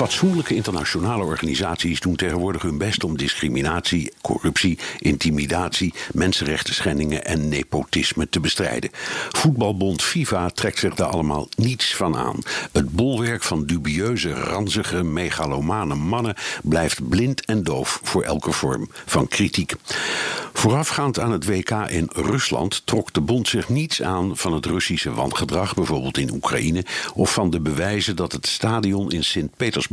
Fatsoenlijke internationale organisaties doen tegenwoordig hun best om discriminatie, corruptie, intimidatie, mensenrechten schendingen en nepotisme te bestrijden. Voetbalbond FIFA trekt zich daar allemaal niets van aan. Het bolwerk van dubieuze, ranzige, megalomane mannen blijft blind en doof voor elke vorm van kritiek. Voorafgaand aan het WK in Rusland trok de bond zich niets aan van het Russische wangedrag, bijvoorbeeld in Oekraïne, of van de bewijzen dat het stadion in Sint-Petersburg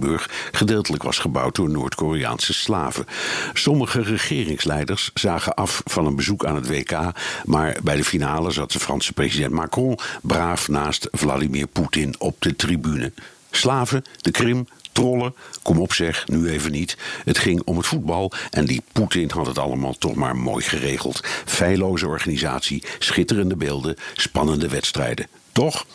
gedeeltelijk was gebouwd door Noord-Koreaanse slaven. Sommige regeringsleiders zagen af van een bezoek aan het WK, maar bij de finale zat de Franse president Macron braaf naast Vladimir Poetin op de tribune. Slaven, de Krim, trollen. Kom op zeg, nu even niet. Het ging om het voetbal en die Poetin had het allemaal toch maar mooi geregeld. Feilloze organisatie, schitterende beelden, spannende wedstrijden. Toch?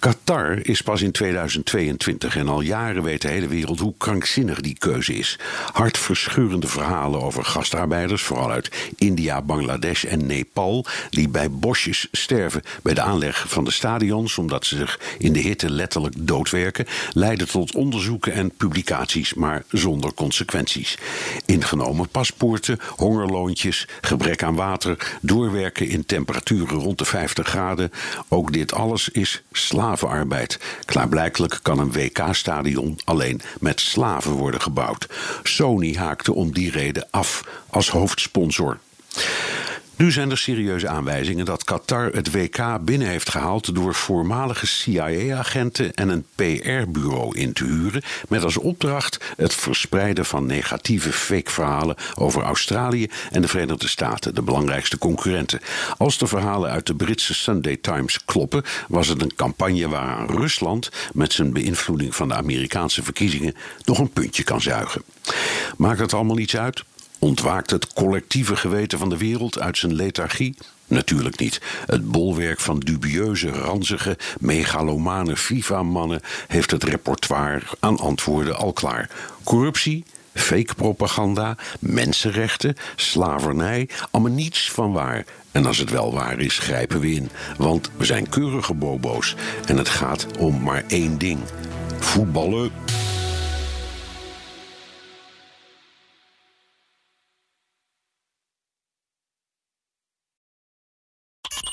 Qatar is pas in 2022 en al jaren weet de hele wereld hoe krankzinnig die keuze is. Hartverscheurende verhalen over gastarbeiders, vooral uit India, Bangladesh en Nepal, die bij bosjes sterven bij de aanleg van de stadions omdat ze zich in de hitte letterlijk doodwerken, leiden tot onderzoeken en publicaties, maar zonder consequenties. Ingenomen paspoorten, hongerloontjes, gebrek aan water, doorwerken in temperaturen rond de 50 graden. Ook dit alles is slavenarbeid. Klaarblijkelijk kan een WK-stadion alleen met slaven worden gebouwd. Sony haakte om die reden af als hoofdsponsor. Nu zijn er serieuze aanwijzingen dat Qatar het WK binnen heeft gehaald door voormalige CIA-agenten en een PR-bureau in te huren, met als opdracht het verspreiden van negatieve fake-verhalen over Australië en de Verenigde Staten, de belangrijkste concurrenten. Als de verhalen uit de Britse Sunday Times kloppen, was het een campagne waaraan Rusland met zijn beïnvloeding van de Amerikaanse verkiezingen nog een puntje kan zuigen. Maakt het allemaal iets uit? Ontwaakt het collectieve geweten van de wereld uit zijn lethargie? Natuurlijk niet. Het bolwerk van dubieuze, ranzige, megalomane FIFA-mannen heeft het repertoire aan antwoorden al klaar. Corruptie, fake propaganda, mensenrechten, slavernij, allemaal niets van waar. En als het wel waar is, grijpen we in. Want we zijn keurige bobo's en het gaat om maar één ding: voetballen.